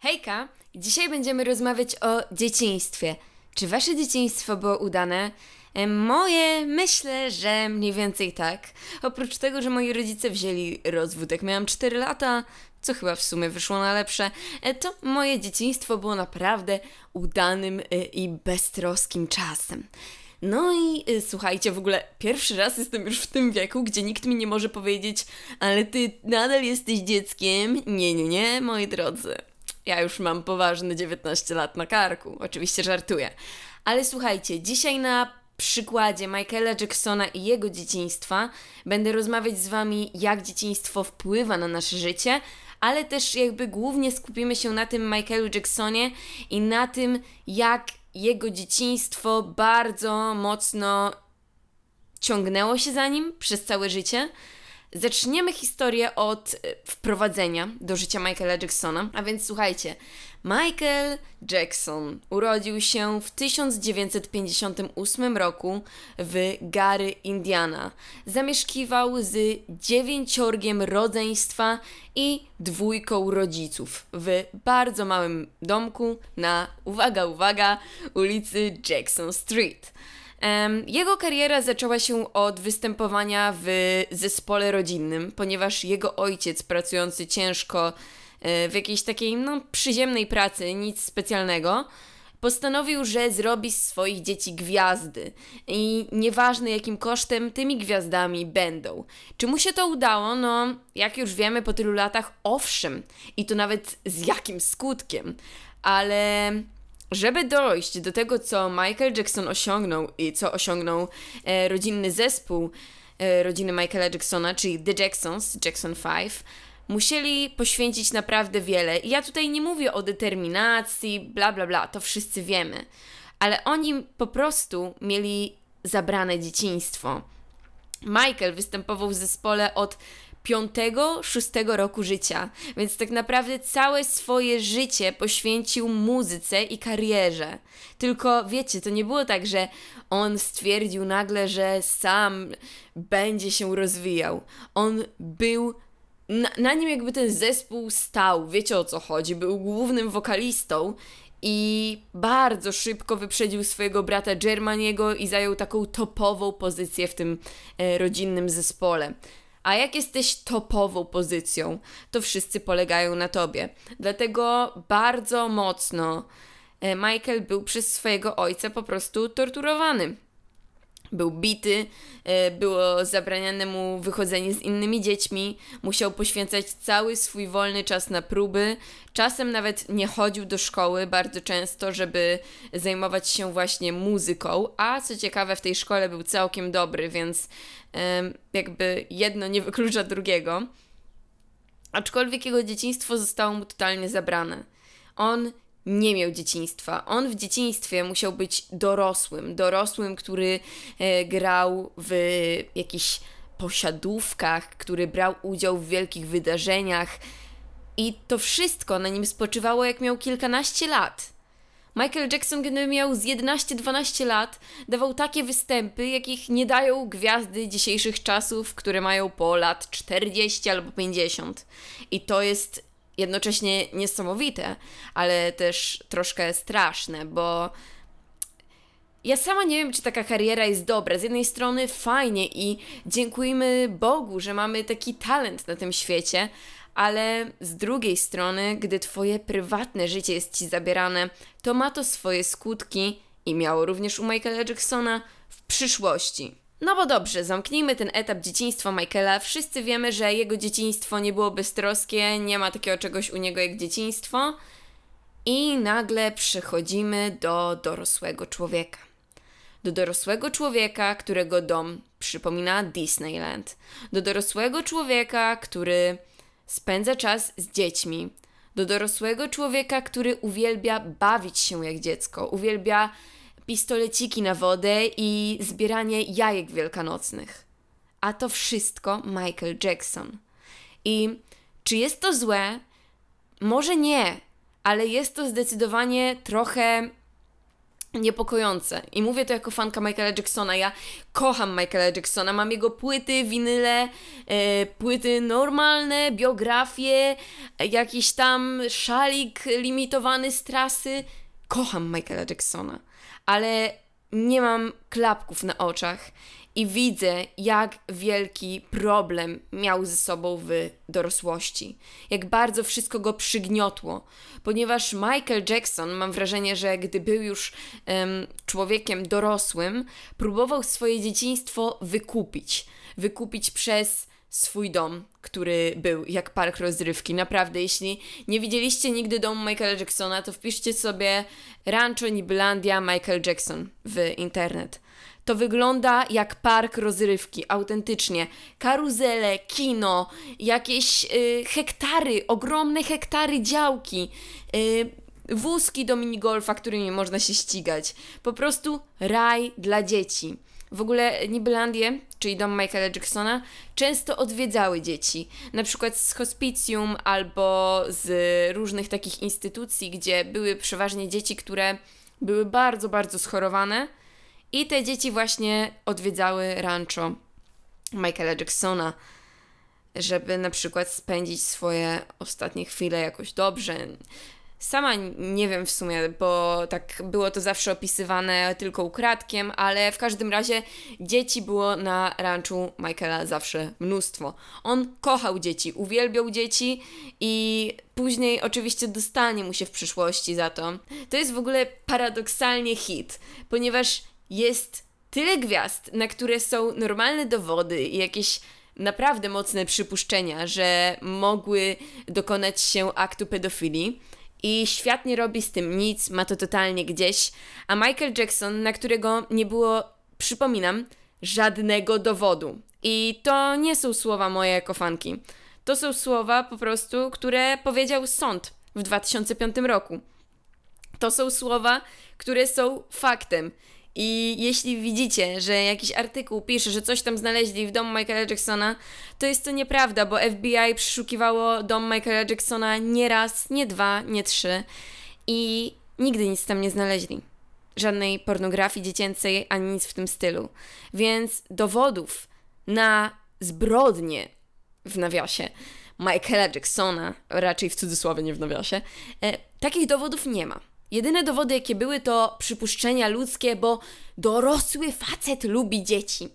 Hejka! Dzisiaj będziemy rozmawiać o dzieciństwie. Czy wasze dzieciństwo było udane? E, Moje myślę, że mniej więcej tak. Oprócz tego, że moi rodzice wzięli rozwód, jak miałam 4 lata, co chyba w sumie wyszło na lepsze, e, to moje dzieciństwo było naprawdę udanym e, i beztroskim czasem. No i słuchajcie, w ogóle pierwszy raz jestem już w tym wieku, gdzie nikt mi nie może powiedzieć, ale ty nadal jesteś dzieckiem. Nie, nie, nie, moi drodzy. Ja już mam poważne 19 lat na karku. Oczywiście żartuję. Ale słuchajcie, dzisiaj na przykładzie Michaela Jacksona i jego dzieciństwa będę rozmawiać z wami, jak dzieciństwo wpływa na nasze życie, ale też jakby głównie skupimy się na tym Michaelu Jacksonie i na tym, jak jego dzieciństwo bardzo mocno ciągnęło się za nim przez całe życie. Zaczniemy historię od e, wprowadzenia do życia Michaela Jacksona. A więc słuchajcie, Michael Jackson urodził się w 1958 roku w Gary, Indiana. Zamieszkiwał z dziewięciorgiem rodzeństwa i dwójką rodziców w bardzo małym domku na, uwaga, uwaga, ulicy Jackson Street. Jego kariera zaczęła się od występowania w zespole rodzinnym, ponieważ jego ojciec, pracujący ciężko e, w jakiejś takiej no, przyziemnej pracy, nic specjalnego, postanowił, że zrobi z swoich dzieci gwiazdy. I nieważne jakim kosztem, tymi gwiazdami będą. Czy mu się to udało? No, jak już wiemy po tylu latach, owszem. I to nawet z jakim skutkiem. Ale żeby dojść do tego, co Michael Jackson osiągnął i co osiągnął e, rodzinny zespół e, rodziny Michaela Jacksona, czyli The Jacksons, Jackson 5, musieli poświęcić naprawdę wiele. I ja tutaj nie mówię o determinacji, bla bla bla, to wszyscy wiemy. Ale oni po prostu mieli zabrane dzieciństwo. Michael występował w zespole od 5-6 roku życia, więc tak naprawdę całe swoje życie poświęcił muzyce i karierze. Tylko wiecie, to nie było tak, że on stwierdził nagle, że sam będzie się rozwijał. On był na, na nim jakby ten zespół stał, wiecie o co chodzi, był głównym wokalistą i bardzo szybko wyprzedził swojego brata Germaniego i zajął taką topową pozycję w tym e, rodzinnym zespole. A jak jesteś topową pozycją, to wszyscy polegają na tobie. Dlatego bardzo mocno e, Michael był przez swojego ojca po prostu torturowany. Był bity, e, było zabraniane mu wychodzenie z innymi dziećmi, musiał poświęcać cały swój wolny czas na próby. Czasem nawet nie chodził do szkoły bardzo często, żeby zajmować się właśnie muzyką, a co ciekawe, w tej szkole był całkiem dobry, więc jakby jedno nie wyklucza drugiego. Aczkolwiek jego dzieciństwo zostało mu totalnie zabrane. On nie miał dzieciństwa. On w dzieciństwie musiał być dorosłym. Dorosłym, który e, grał w jakichś posiadówkach, który brał udział w wielkich wydarzeniach. I to wszystko na nim spoczywało, jak miał kilkanaście lat. Michael Jackson, gdy miał z 11-12 lat, dawał takie występy, jakich nie dają gwiazdy dzisiejszych czasów, które mają po lat 40 albo 50. I to jest jednocześnie niesamowite, ale też troszkę straszne, bo ja sama nie wiem, czy taka kariera jest dobra. Z jednej strony fajnie i dziękujmy Bogu, że mamy taki talent na tym świecie, ale z drugiej strony, gdy twoje prywatne życie jest ci zabierane, to ma to swoje skutki i miało również u Michaela Jacksona w przyszłości. No bo dobrze, zamknijmy ten etap dzieciństwa Michaela. Wszyscy wiemy, że jego dzieciństwo nie było beztroskie, nie ma takiego czegoś u niego jak dzieciństwo. I nagle przechodzimy do dorosłego człowieka. Do dorosłego człowieka, którego dom przypomina Disneyland. Do dorosłego człowieka, który spędza czas z dziećmi. Do dorosłego człowieka, który uwielbia bawić się jak dziecko, uwielbia pistoleciki na wodę i zbieranie jajek wielkanocnych. A to wszystko Michael Jackson. I czy jest to złe? Może nie, ale jest to zdecydowanie trochę niepokojące. I mówię to jako fanka Michaela Jacksona. Ja kocham Michaela Jacksona, mam jego płyty, winyle, e, płyty normalne, biografie, jakiś tam szalik limitowany z trasy. Kocham Michaela Jacksona, ale nie mam klapków na oczach i widzę, jak wielki problem miał ze sobą w dorosłości. Jak bardzo wszystko go przygniotło. Ponieważ Michael Jackson, mam wrażenie, że gdy był już um, człowiekiem dorosłym, próbował swoje dzieciństwo wykupić. Wykupić przez swój dom, który był jak park rozrywki. Naprawdę, jeśli nie widzieliście nigdy domu Michaela Jacksona, to wpiszcie sobie Rancho Nibelandia Michael Jackson w internet to wygląda jak park rozrywki, autentycznie. Karuzele, kino, jakieś y, hektary, ogromne hektary działki, y, wózki do minigolfa, którymi można się ścigać. Po prostu raj dla dzieci. W ogóle Nibelandię, czyli dom Michaela Jacksona, często odwiedzały dzieci. Na przykład z hospicjum albo z różnych takich instytucji, gdzie były przeważnie dzieci, które były bardzo, bardzo schorowane i te dzieci właśnie odwiedzały rancho Michaela Jacksona, żeby na przykład spędzić swoje ostatnie chwile jakoś dobrze. Sama nie wiem w sumie, bo tak było to zawsze opisywane tylko ukradkiem, ale w każdym razie dzieci było na ranczu Michaela zawsze mnóstwo. On kochał dzieci, uwielbiał dzieci i później oczywiście dostanie mu się w przyszłości za to. To jest w ogóle paradoksalnie hit, ponieważ jest tyle gwiazd, na które są normalne dowody i jakieś naprawdę mocne przypuszczenia, że mogły dokonać się aktu pedofilii. I świat nie robi z tym nic, ma to totalnie gdzieś. A Michael Jackson, na którego nie było, przypominam, żadnego dowodu. I to nie są słowa moje jako fanki. To są słowa po prostu, które powiedział sąd w 2005 roku. To są słowa, które są faktem. I jeśli widzicie, że jakiś artykuł pisze, że coś tam znaleźli w domu Michaela Jacksona, to jest to nieprawda, bo FBI przeszukiwało dom Michaela Jacksona nie raz, nie dwa, nie trzy i nigdy nic tam nie znaleźli. Żadnej pornografii dziecięcej ani nic w tym stylu. Więc dowodów na zbrodnie w nawiasie Michaela Jacksona, raczej w cudzysłowie, nie w nawiasie, e, takich dowodów nie ma. Jedyne dowody, jakie były, to przypuszczenia ludzkie, bo dorosły facet lubi dzieci.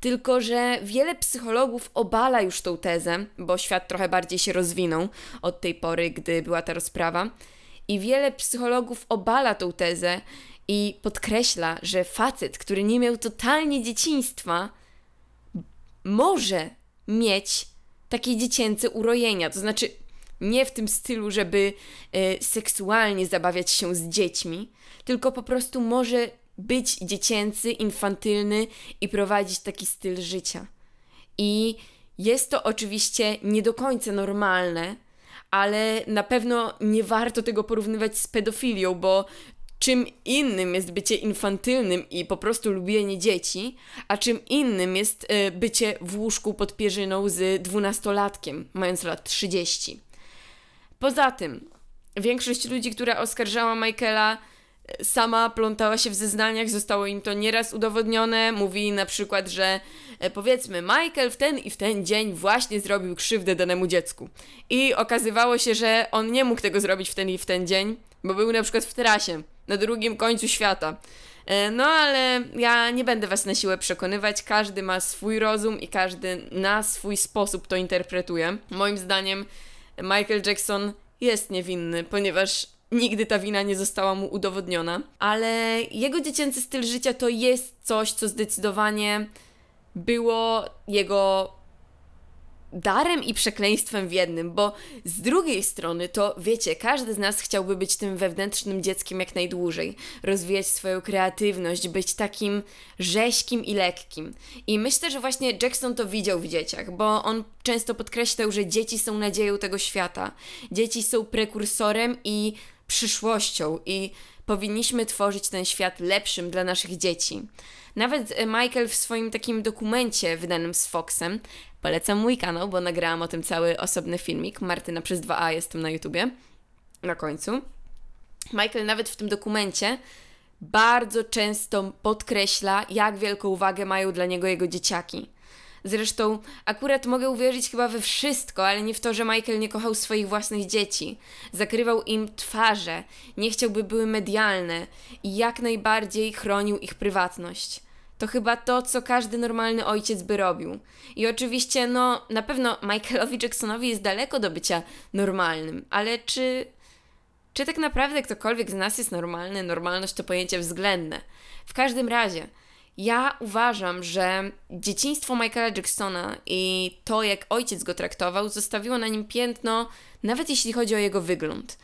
Tylko, że wiele psychologów obala już tą tezę, bo świat trochę bardziej się rozwinął od tej pory, gdy była ta rozprawa. I wiele psychologów obala tą tezę i podkreśla, że facet, który nie miał totalnie dzieciństwa, może mieć takie dziecięce urojenia. To znaczy, nie w tym stylu, żeby y, seksualnie zabawiać się z dziećmi, tylko po prostu może być dziecięcy, infantylny i prowadzić taki styl życia. I jest to oczywiście nie do końca normalne, ale na pewno nie warto tego porównywać z pedofilią, bo czym innym jest bycie infantylnym i po prostu lubienie dzieci, a czym innym jest y, bycie w łóżku pod pierzyną z dwunastolatkiem, mając lat 30. Poza tym, większość ludzi, która oskarżała Michaela, sama plątała się w zeznaniach, zostało im to nieraz udowodnione. Mówi na przykład, że e, powiedzmy, Michael w ten i w ten dzień właśnie zrobił krzywdę danemu dziecku. I okazywało się, że on nie mógł tego zrobić w ten i w ten dzień, bo był na przykład w trasie, na drugim końcu świata. E, no ale ja nie będę was na siłę przekonywać, każdy ma swój rozum i każdy na swój sposób to interpretuje. Moim zdaniem Michael Jackson jest niewinny, ponieważ nigdy ta wina nie została mu udowodniona, ale jego dziecięcy styl życia to jest coś, co zdecydowanie było jego darem i przekleństwem w jednym, bo z drugiej strony to wiecie, każdy z nas chciałby być tym wewnętrznym dzieckiem jak najdłużej, rozwijać swoją kreatywność, być takim rześkim i lekkim. I myślę, że właśnie Jackson to widział w dzieciach, bo on często podkreślał, że dzieci są nadzieją tego świata. Dzieci są prekursorem i przyszłością i powinniśmy tworzyć ten świat lepszym dla naszych dzieci. Nawet e, Michael w swoim takim dokumencie wydanym z Foxem, polecam mój kanał, bo nagrałam o tym cały osobny filmik, Martyna przez 2A jestem na YouTubie, na końcu. Michael nawet w tym dokumencie bardzo często podkreśla, jak wielką uwagę mają dla niego jego dzieciaki. Zresztą akurat mogę uwierzyć chyba we wszystko, ale nie w to, że Michael nie kochał swoich własnych dzieci. Zakrywał im twarze, nie chciał, by były medialne i jak najbardziej chronił ich prywatność. To chyba to, co każdy normalny ojciec by robił. I oczywiście, no, na pewno Michaelowi Jacksonowi jest daleko do bycia normalnym, ale czy. Czy tak naprawdę ktokolwiek z nas jest normalny? Normalność to pojęcie względne. W każdym razie, ja uważam, że dzieciństwo Michaela Jacksona i to, jak ojciec go traktował, zostawiło na nim piętno, nawet jeśli chodzi o jego wygląd.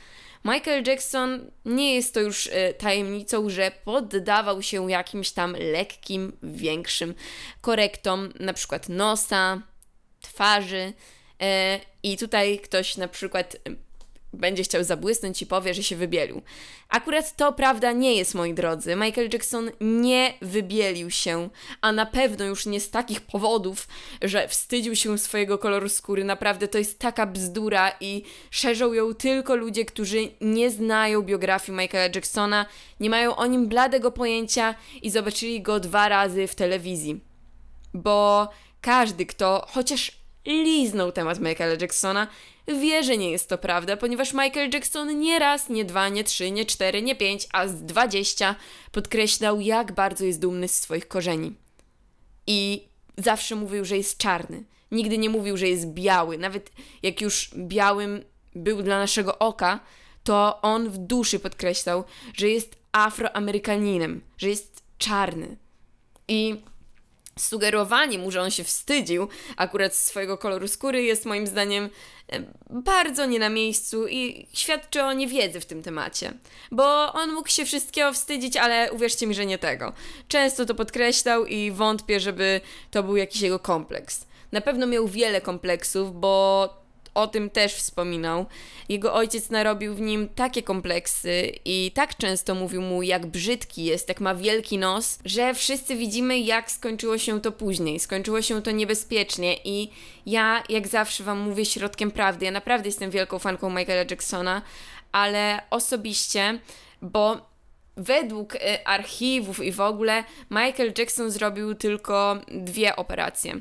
Michael Jackson nie jest to już e, tajemnicą, że poddawał się jakimś tam lekkim, większym korektom, na przykład nosa, twarzy. E, I tutaj ktoś na przykład będzie chciał zabłysnąć i powie, że się wybielił. Akurat to prawda nie jest, moi drodzy. Michael Jackson nie wybielił się, a na pewno już nie z takich powodów, że wstydził się swojego koloru skóry. Naprawdę to jest taka bzdura i szerzą ją tylko ludzie, którzy nie znają biografii Michaela Jacksona, nie mają o nim bladego pojęcia i zobaczyli go dwa razy w telewizji. Bo każdy, kto chociaż liznął temat Michaela Jacksona, wie, że nie jest to prawda, ponieważ Michael Jackson nie raz, nie dwa, nie trzy, nie cztery, nie pięć, a z dwadzieścia podkreślał, jak bardzo jest dumny z swoich korzeni. I zawsze mówił, że jest czarny. Nigdy nie mówił, że jest biały. Nawet jak już białym był dla naszego oka, to on w duszy podkreślał, że jest afroamerykaninem, że jest czarny. I sugerowanie mu, że on się wstydził akurat swojego koloru skóry jest moim zdaniem e, bardzo nie na miejscu i świadczy o niewiedzy w tym temacie. Bo on mógł się wszystkiego wstydzić, ale uwierzcie mi, że nie tego. Często to podkreślał i wątpię, żeby to był jakiś jego kompleks. Na pewno miał wiele kompleksów, bo o tym też wspominał. Jego ojciec narobił w nim takie kompleksy i tak często mówił mu, jak brzydki jest, jak ma wielki nos, że wszyscy widzimy, jak skończyło się to później. Skończyło się to niebezpiecznie i ja, jak zawsze Wam mówię środkiem prawdy, ja naprawdę jestem wielką fanką Michaela Jacksona, ale osobiście, bo według y, archiwów i w ogóle Michael Jackson zrobił tylko dwie operacje.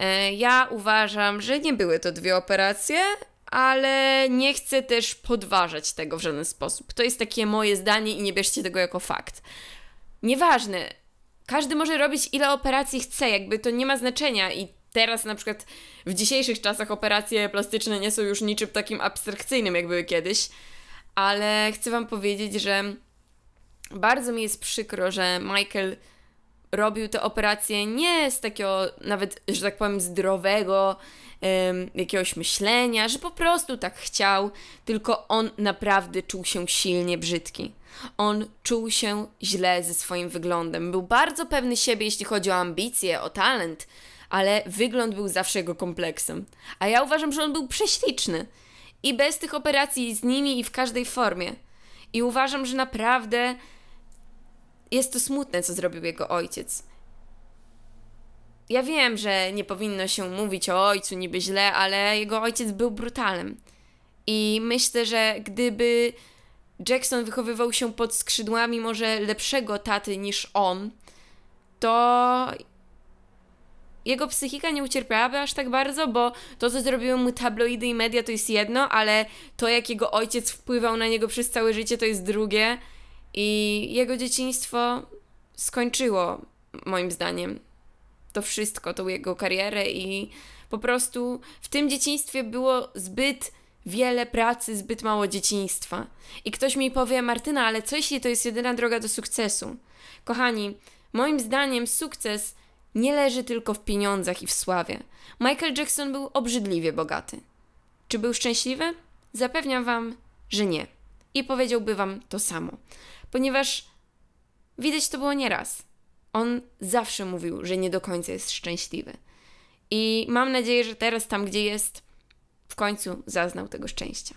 E, ja uważam, że nie były to dwie operacje, ale nie chcę też podważać tego w żaden sposób. To jest takie moje zdanie i nie bierzcie tego jako fakt. Nieważne. Każdy może robić ile operacji chce, jakby to nie ma znaczenia i teraz na przykład w dzisiejszych czasach operacje plastyczne nie są już niczym takim abstrakcyjnym, jak były kiedyś, ale chcę Wam powiedzieć, że bardzo mi jest przykro, że Michael robił te operacje nie z takiego nawet, że tak powiem, zdrowego um, jakiegoś myślenia, że po prostu tak chciał, tylko on naprawdę czuł się silnie brzydki. On czuł się źle ze swoim wyglądem. Był bardzo pewny siebie, jeśli chodzi o ambicje, o talent, ale wygląd był zawsze jego kompleksem. A ja uważam, że on był prześliczny. I bez tych operacji, z nimi i w każdej formie. I uważam, że naprawdę jest to smutne, co zrobił jego ojciec. Ja wiem, że nie powinno się mówić o ojcu niby źle, ale jego ojciec był brutalem. I myślę, że gdyby Jackson wychowywał się pod skrzydłami może lepszego taty niż on, to jego psychika nie ucierpiałaby aż tak bardzo, bo to, co zrobiły mu tabloidy i media, to jest jedno, ale to, jak jego ojciec wpływał na niego przez całe życie, to jest drugie. I jego dzieciństwo skończyło, moim zdaniem, to wszystko, tą jego karierę i po prostu w tym dzieciństwie było zbyt wiele pracy, zbyt mało dzieciństwa. I ktoś mi powie, Martyna, ale co jeśli to jest jedyna droga do sukcesu? Kochani, moim zdaniem sukces nie leży tylko w pieniądzach i w sławie. Michael Jackson był obrzydliwie bogaty. Czy był szczęśliwy? Zapewniam Wam, że nie. I powiedziałby Wam to samo ponieważ widać to było nieraz. On zawsze mówił, że nie do końca jest szczęśliwy. I mam nadzieję, że teraz tam, gdzie jest, w końcu zaznał tego szczęścia.